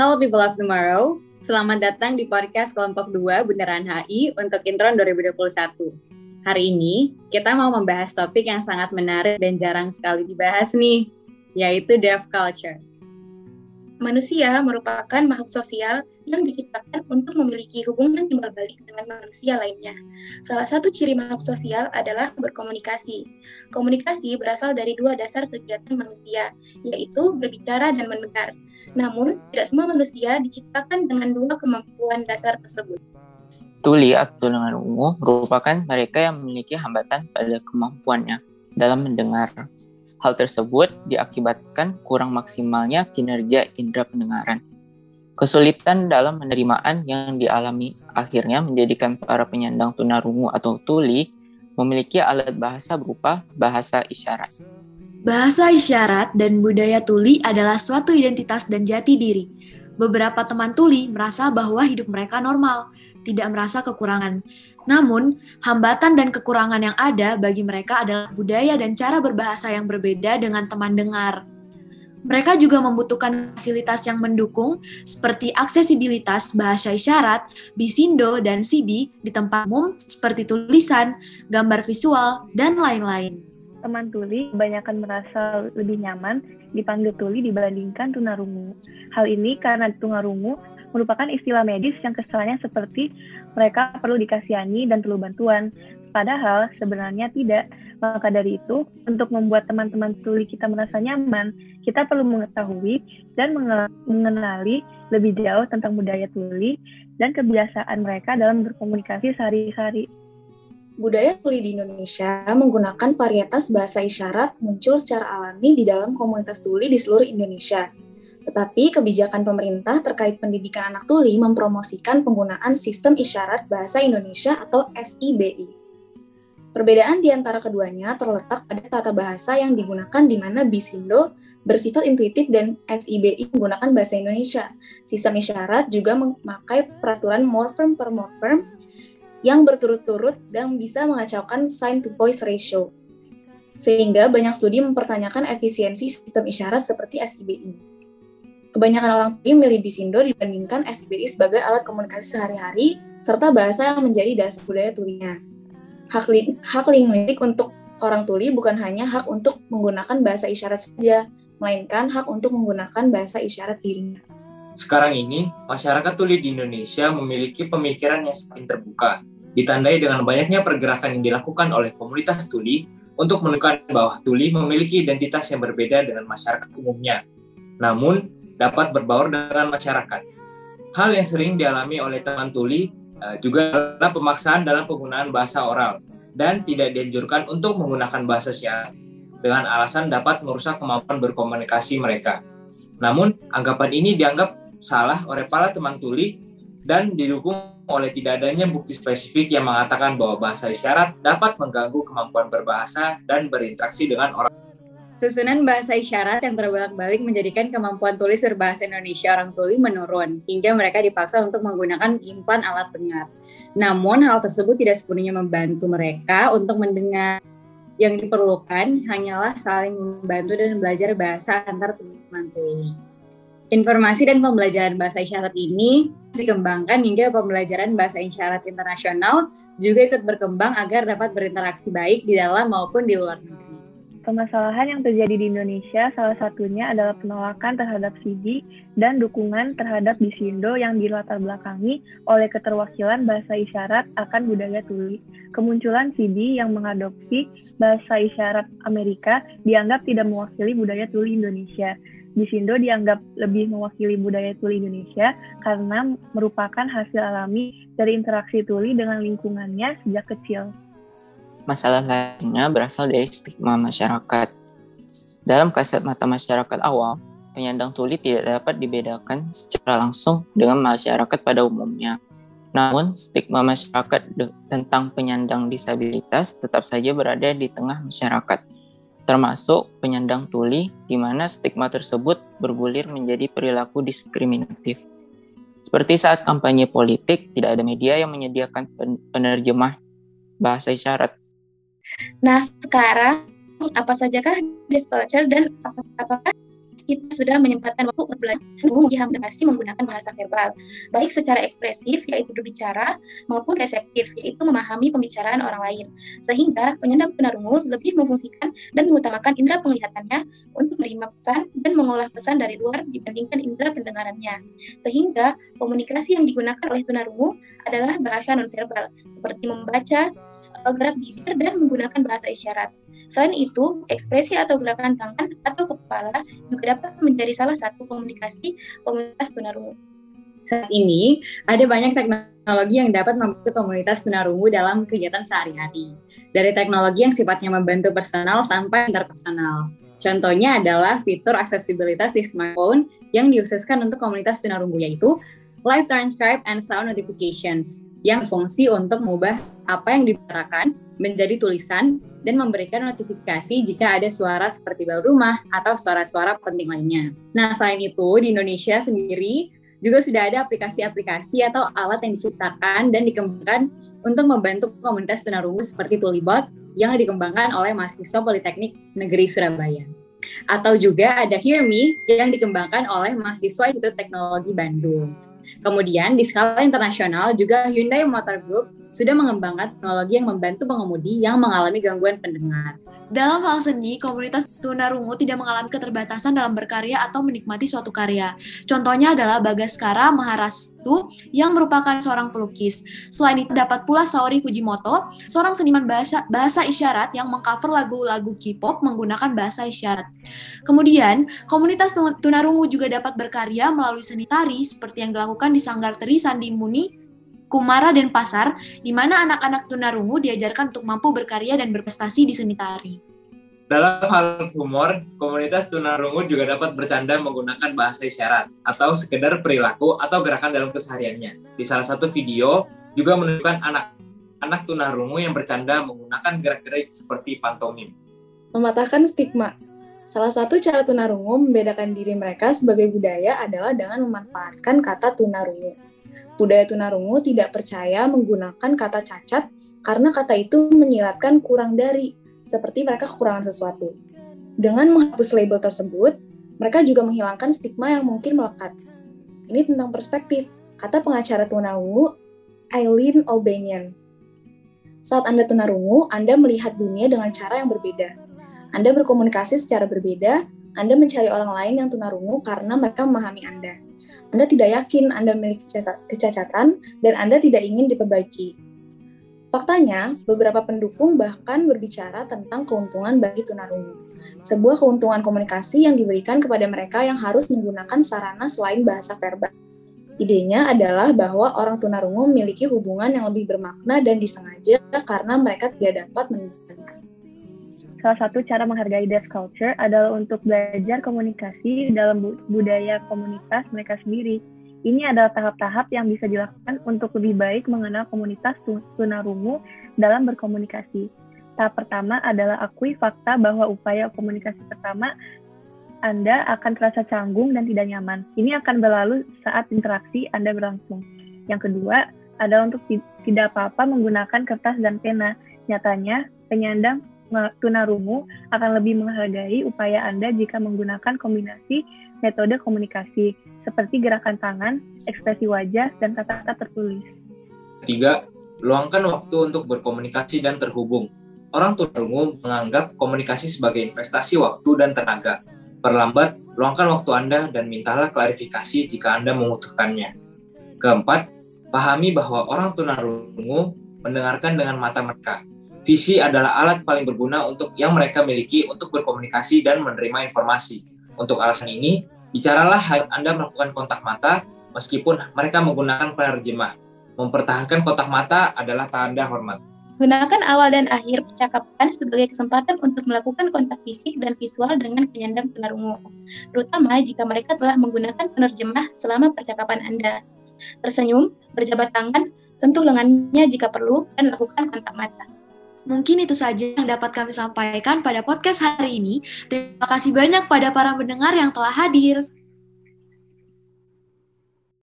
Hello people of tomorrow, selamat datang di podcast kelompok 2 Bundaran HI untuk Intron 2021. Hari ini kita mau membahas topik yang sangat menarik dan jarang sekali dibahas nih, yaitu deaf culture. Manusia merupakan makhluk sosial yang diciptakan untuk memiliki hubungan timbal balik dengan manusia lainnya. Salah satu ciri makhluk sosial adalah berkomunikasi. Komunikasi berasal dari dua dasar kegiatan manusia, yaitu berbicara dan mendengar. Namun, tidak semua manusia diciptakan dengan dua kemampuan dasar tersebut. Tuli atau dengan ungu merupakan mereka yang memiliki hambatan pada kemampuannya dalam mendengar. Hal tersebut diakibatkan kurang maksimalnya kinerja indera pendengaran. Kesulitan dalam penerimaan yang dialami akhirnya menjadikan para penyandang tunarungu atau tuli memiliki alat bahasa berupa bahasa isyarat. Bahasa isyarat dan budaya tuli adalah suatu identitas dan jati diri. Beberapa teman tuli merasa bahwa hidup mereka normal, tidak merasa kekurangan. Namun, hambatan dan kekurangan yang ada bagi mereka adalah budaya dan cara berbahasa yang berbeda dengan teman dengar. Mereka juga membutuhkan fasilitas yang mendukung seperti aksesibilitas bahasa isyarat, bisindo, dan sibi di tempat umum seperti tulisan, gambar visual, dan lain-lain. Teman tuli kebanyakan merasa lebih nyaman dipanggil tuli dibandingkan tunarungu. Hal ini karena tunarungu merupakan istilah medis yang kesannya seperti mereka perlu dikasihani dan perlu bantuan. Padahal sebenarnya tidak. Maka dari itu, untuk membuat teman-teman tuli kita merasa nyaman, kita perlu mengetahui dan mengenali lebih jauh tentang budaya tuli dan kebiasaan mereka dalam berkomunikasi sehari-hari. Budaya tuli di Indonesia menggunakan varietas bahasa isyarat muncul secara alami di dalam komunitas tuli di seluruh Indonesia. Tetapi kebijakan pemerintah terkait pendidikan anak tuli mempromosikan penggunaan sistem isyarat bahasa Indonesia atau SIBI. Perbedaan di antara keduanya terletak pada tata bahasa yang digunakan di mana Bisindo bersifat intuitif dan SIBI menggunakan bahasa Indonesia. Sistem isyarat juga memakai peraturan morphem per morphem yang berturut-turut dan bisa mengacaukan sign to voice ratio. Sehingga banyak studi mempertanyakan efisiensi sistem isyarat seperti SIBI. Kebanyakan orang tuli memilih Bisindo dibandingkan SBI sebagai alat komunikasi sehari-hari serta bahasa yang menjadi dasar budaya tulinya. Hak, li hak linguistik untuk orang tuli bukan hanya hak untuk menggunakan bahasa isyarat saja, melainkan hak untuk menggunakan bahasa isyarat dirinya. Sekarang ini, masyarakat tuli di Indonesia memiliki pemikiran yang semakin terbuka, ditandai dengan banyaknya pergerakan yang dilakukan oleh komunitas tuli untuk menunjukkan bahwa tuli memiliki identitas yang berbeda dengan masyarakat umumnya. Namun, dapat berbaur dengan masyarakat. Hal yang sering dialami oleh teman tuli uh, juga adalah pemaksaan dalam penggunaan bahasa oral dan tidak dianjurkan untuk menggunakan bahasa syarat dengan alasan dapat merusak kemampuan berkomunikasi mereka. Namun, anggapan ini dianggap salah oleh para teman tuli dan didukung oleh tidak adanya bukti spesifik yang mengatakan bahwa bahasa isyarat dapat mengganggu kemampuan berbahasa dan berinteraksi dengan orang Susunan bahasa isyarat yang terbolak-balik menjadikan kemampuan tulis berbahasa Indonesia orang tuli menurun, hingga mereka dipaksa untuk menggunakan impan alat dengar. Namun, hal tersebut tidak sepenuhnya membantu mereka untuk mendengar. Yang diperlukan hanyalah saling membantu dan belajar bahasa antar teman tuli. Informasi dan pembelajaran bahasa isyarat ini dikembangkan hingga pembelajaran bahasa isyarat internasional juga ikut berkembang agar dapat berinteraksi baik di dalam maupun di luar negeri. Permasalahan yang terjadi di Indonesia salah satunya adalah penolakan terhadap CD dan dukungan terhadap Bisindo yang dilatar belakangi oleh keterwakilan bahasa isyarat akan budaya tuli. Kemunculan CD yang mengadopsi bahasa isyarat Amerika dianggap tidak mewakili budaya tuli Indonesia. Bisindo dianggap lebih mewakili budaya tuli Indonesia karena merupakan hasil alami dari interaksi tuli dengan lingkungannya sejak kecil. Masalah lainnya berasal dari stigma masyarakat. Dalam kasat mata masyarakat awam, penyandang tuli tidak dapat dibedakan secara langsung dengan masyarakat pada umumnya. Namun, stigma masyarakat tentang penyandang disabilitas tetap saja berada di tengah masyarakat, termasuk penyandang tuli, di mana stigma tersebut bergulir menjadi perilaku diskriminatif. Seperti saat kampanye politik, tidak ada media yang menyediakan penerjemah bahasa isyarat Nah, sekarang apa sajakah deaf dan apakah kita sudah menyempatkan waktu untuk belajar menguji menggunakan bahasa verbal, baik secara ekspresif, yaitu berbicara, maupun reseptif, yaitu memahami pembicaraan orang lain. Sehingga penyandang tunarungu lebih memfungsikan dan mengutamakan indera penglihatannya untuk menerima pesan dan mengolah pesan dari luar dibandingkan indera pendengarannya. Sehingga komunikasi yang digunakan oleh tunarungu adalah bahasa nonverbal, seperti membaca, eh, gerak bibir, dan menggunakan bahasa isyarat. Selain itu, ekspresi atau gerakan tangan atau kepala juga dapat menjadi salah satu komunikasi komunitas tunarungu. Saat ini, ada banyak teknologi yang dapat membantu komunitas tunarungu dalam kegiatan sehari-hari. Dari teknologi yang sifatnya membantu personal sampai interpersonal. Contohnya adalah fitur aksesibilitas di smartphone yang dikhususkan untuk komunitas tunarungu yaitu Live Transcribe and Sound Notifications yang fungsi untuk mengubah apa yang dibicarakan menjadi tulisan dan memberikan notifikasi jika ada suara seperti bel rumah atau suara-suara penting lainnya. Nah, selain itu, di Indonesia sendiri juga sudah ada aplikasi-aplikasi atau alat yang diciptakan dan dikembangkan untuk membantu komunitas tunarungu seperti Tulibot yang dikembangkan oleh mahasiswa Politeknik Negeri Surabaya. Atau juga ada Hear Me yang dikembangkan oleh mahasiswa Institut Teknologi Bandung. Kemudian di skala internasional juga Hyundai Motor Group sudah mengembangkan teknologi yang membantu pengemudi yang mengalami gangguan pendengar. Dalam hal seni, komunitas tunarungu tidak mengalami keterbatasan dalam berkarya atau menikmati suatu karya. Contohnya adalah Bagaskara Maharastu yang merupakan seorang pelukis. Selain itu dapat pula Saori Fujimoto, seorang seniman bahasa, bahasa isyarat yang mengcover lagu-lagu K-pop menggunakan bahasa isyarat. Kemudian, komunitas tunarungu juga dapat berkarya melalui seni tari seperti yang dilakukan di Sanggar Teri Sandi Muni Kumara dan Pasar, di mana anak-anak tunarungu diajarkan untuk mampu berkarya dan berprestasi di seni tari. Dalam hal humor, komunitas tunarungu juga dapat bercanda menggunakan bahasa isyarat atau sekedar perilaku atau gerakan dalam kesehariannya. Di salah satu video juga menunjukkan anak-anak tunarungu yang bercanda menggunakan gerak-gerik seperti pantomim. Mematahkan stigma. Salah satu cara tunarungu membedakan diri mereka sebagai budaya adalah dengan memanfaatkan kata tunarungu budaya tunarungu tidak percaya menggunakan kata cacat karena kata itu menyilatkan kurang dari, seperti mereka kekurangan sesuatu. Dengan menghapus label tersebut, mereka juga menghilangkan stigma yang mungkin melekat. Ini tentang perspektif, kata pengacara tunarungu Eileen O'Banion. Saat Anda tunarungu, Anda melihat dunia dengan cara yang berbeda. Anda berkomunikasi secara berbeda, Anda mencari orang lain yang tunarungu karena mereka memahami Anda. Anda tidak yakin Anda memiliki kecacatan dan Anda tidak ingin diperbaiki. Faktanya, beberapa pendukung bahkan berbicara tentang keuntungan bagi tunarungu. Sebuah keuntungan komunikasi yang diberikan kepada mereka yang harus menggunakan sarana selain bahasa verbal. Idenya adalah bahwa orang tunarungu memiliki hubungan yang lebih bermakna dan disengaja karena mereka tidak dapat. Salah satu cara menghargai deaf culture adalah untuk belajar komunikasi dalam budaya komunitas mereka sendiri. Ini adalah tahap-tahap yang bisa dilakukan untuk lebih baik mengenal komunitas tunarungu dalam berkomunikasi. Tahap pertama adalah akui fakta bahwa upaya komunikasi pertama Anda akan terasa canggung dan tidak nyaman. Ini akan berlalu saat interaksi Anda berlangsung. Yang kedua adalah untuk tidak apa-apa menggunakan kertas dan pena. Nyatanya, penyandang tunarungu akan lebih menghargai upaya Anda jika menggunakan kombinasi metode komunikasi seperti gerakan tangan, ekspresi wajah, dan kata-kata tertulis. Ketiga, luangkan waktu untuk berkomunikasi dan terhubung. Orang tunarungu menganggap komunikasi sebagai investasi waktu dan tenaga. Perlambat, luangkan waktu Anda dan mintalah klarifikasi jika Anda membutuhkannya. Keempat, pahami bahwa orang tunarungu mendengarkan dengan mata mereka, Visi adalah alat paling berguna untuk yang mereka miliki untuk berkomunikasi dan menerima informasi. Untuk alasan ini, bicaralah saat Anda melakukan kontak mata meskipun mereka menggunakan penerjemah. Mempertahankan kontak mata adalah tanda hormat. Gunakan awal dan akhir percakapan sebagai kesempatan untuk melakukan kontak fisik dan visual dengan penyandang tunarungu, terutama jika mereka telah menggunakan penerjemah selama percakapan Anda. Tersenyum, berjabat tangan, sentuh lengannya jika perlu, dan lakukan kontak mata. Mungkin itu saja yang dapat kami sampaikan pada podcast hari ini. Terima kasih banyak pada para pendengar yang telah hadir.